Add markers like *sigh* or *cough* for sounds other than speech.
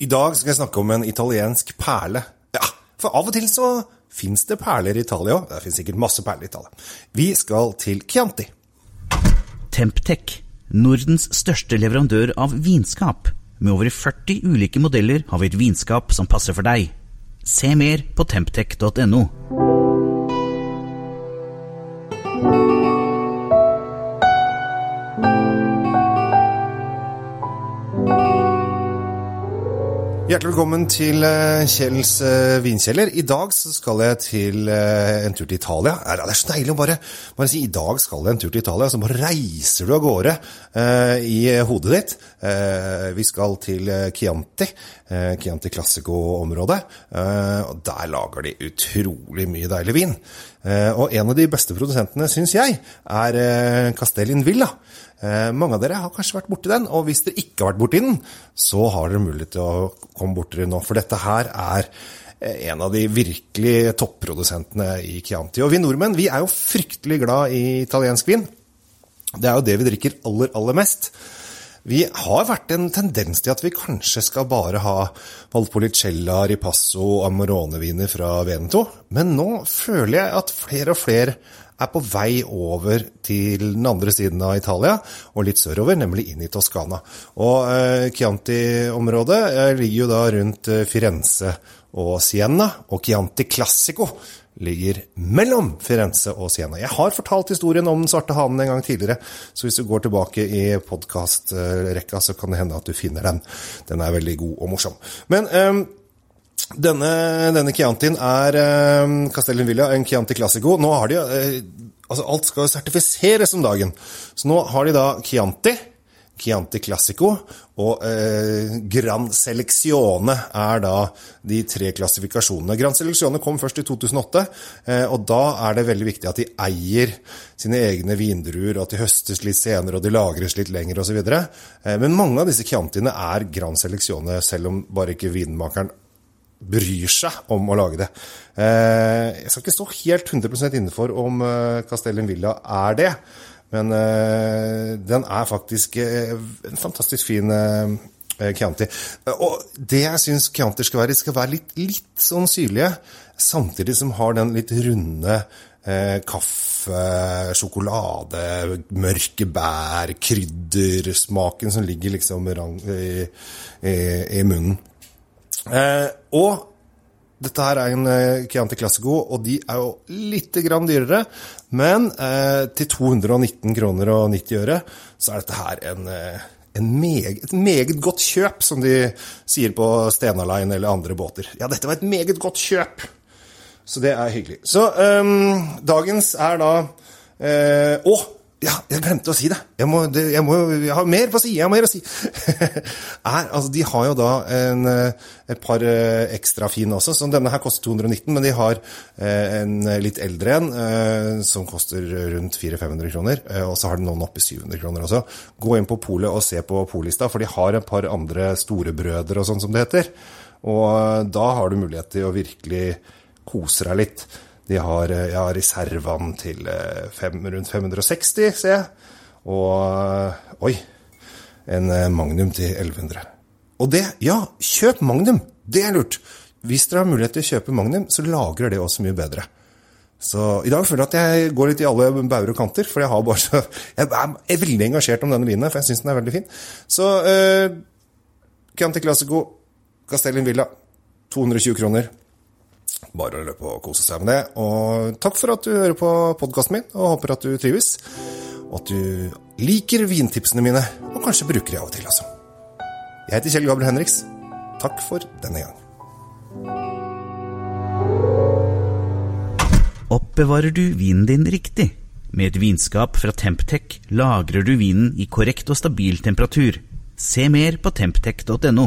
I dag skal jeg snakke om en italiensk perle. Ja, for av og til så fins det perler i Italia òg. Det fins sikkert masse perler i Italia. Vi skal til Chianti. Temptec, Nordens største leverandør av vinskap. Med over 40 ulike modeller har vi et vinskap som passer for deg. Se mer på temptec.no. Hjertelig velkommen til eh, Kjells eh, vinkjeller. I dag så skal jeg til eh, en tur til Italia. Det er så deilig å bare, bare si i dag skal jeg en tur til Italia. Så bare reiser du av gårde i hodet ditt. Vi skal til Chianti, Chianti Classico-området. Der lager de utrolig mye deilig vin. Eh, og en av de beste produsentene, syns jeg, er eh, Castellin Villa. Eh, mange av dere har kanskje vært borti den, og hvis dere ikke har vært borti den, så har dere mulighet til å komme borti den nå, for dette her er en av de virkelig topprodusentene i Chianti. Og vi nordmenn vi er jo fryktelig glad i italiensk vin. Det er jo det vi drikker aller, aller mest. Vi har vært en tendens til at vi kanskje skal bare ha Valpolicella, Ripasso og Amorone-viner fra Veneto, men nå føler jeg at flere og flere er på vei over til den andre siden av Italia, og litt sørover, nemlig inn i Toskana. Og eh, Chianti-området eh, ligger jo da rundt eh, Firenze og Siena, og Chianti Classico ligger mellom Firenze og Siena. Jeg har fortalt historien om Den svarte hanen en gang tidligere, så hvis du går tilbake i podkastrekka, så kan det hende at du finner den. Den er veldig god og morsom. Men um, denne, denne Chiantien er um, Castellin Villa, en Chianti Classico. Nå har de uh, altså Alt skal jo sertifiseres om dagen. Så nå har de da Chianti, Chianti Classico og eh, Gran Selezione er da de tre klassifikasjonene. Gran Selezione kom først i 2008, eh, og da er det veldig viktig at de eier sine egne vindruer, og at de høstes litt senere og de lagres litt lenger osv. Eh, men mange av disse Chiantiene er Gran Selezione, selv om bare ikke vinmakeren bryr seg om å lage det. Eh, jeg skal ikke stå helt 100% innenfor om eh, Castellin Villa er det, men eh, den er faktisk en fantastisk fin Chianti. Og det jeg syns Chianti skal være, skal være litt, litt sånn syrlige, samtidig som har den litt runde eh, kaffe, sjokolade, mørke bær, kryddersmaken som ligger liksom i, i, i munnen. Eh, og dette her er en eh, Chianti Classico, og de er jo litt grann dyrere. Men eh, til 219 kroner og 90 øre så er dette her en, eh, en meget, et meget godt kjøp, som de sier på Stena Line eller andre båter. Ja, dette var et meget godt kjøp! Så det er hyggelig. Så um, dagens er da eh! Ja, jeg glemte å si det. Jeg, må, det, jeg, må, jeg har mer på å si. Jeg har mer å si. *laughs* er, altså, de har jo da en, et par ekstra fine også. så Denne her koster 219, men de har en litt eldre en som koster rundt 400-500 kroner. Og så har de noen oppi 700 kroner også. Gå inn på polet og se på polista, for de har et par andre storebrødre og sånn som det heter. Og da har du mulighet til å virkelig kose deg litt. De har ja, reservene til fem, rundt 560, ser jeg. Og oi, en Magnum til 1100. Og det, ja, kjøp Magnum! Det er lurt. Hvis dere har mulighet til å kjøpe Magnum, så lagrer det også mye bedre. Så i dag føler jeg at jeg går litt i alle bauger og kanter, for jeg, bare så, jeg er veldig engasjert om denne vinen, for jeg syns den er veldig fin. Så eh, Chianti Classico, Castellin Villa, 220 kroner. Bare å løpe og kose seg med det. Og takk for at du hører på podkasten min, og håper at du trives. Og at du liker vintipsene mine, og kanskje bruker de av og til, altså. Jeg heter Kjell Gabriel Henriks. Takk for denne gang. Oppbevarer du vinen din riktig? Med et vinskap fra Temptec lagrer du vinen i korrekt og stabil temperatur. Se mer på temptec.no.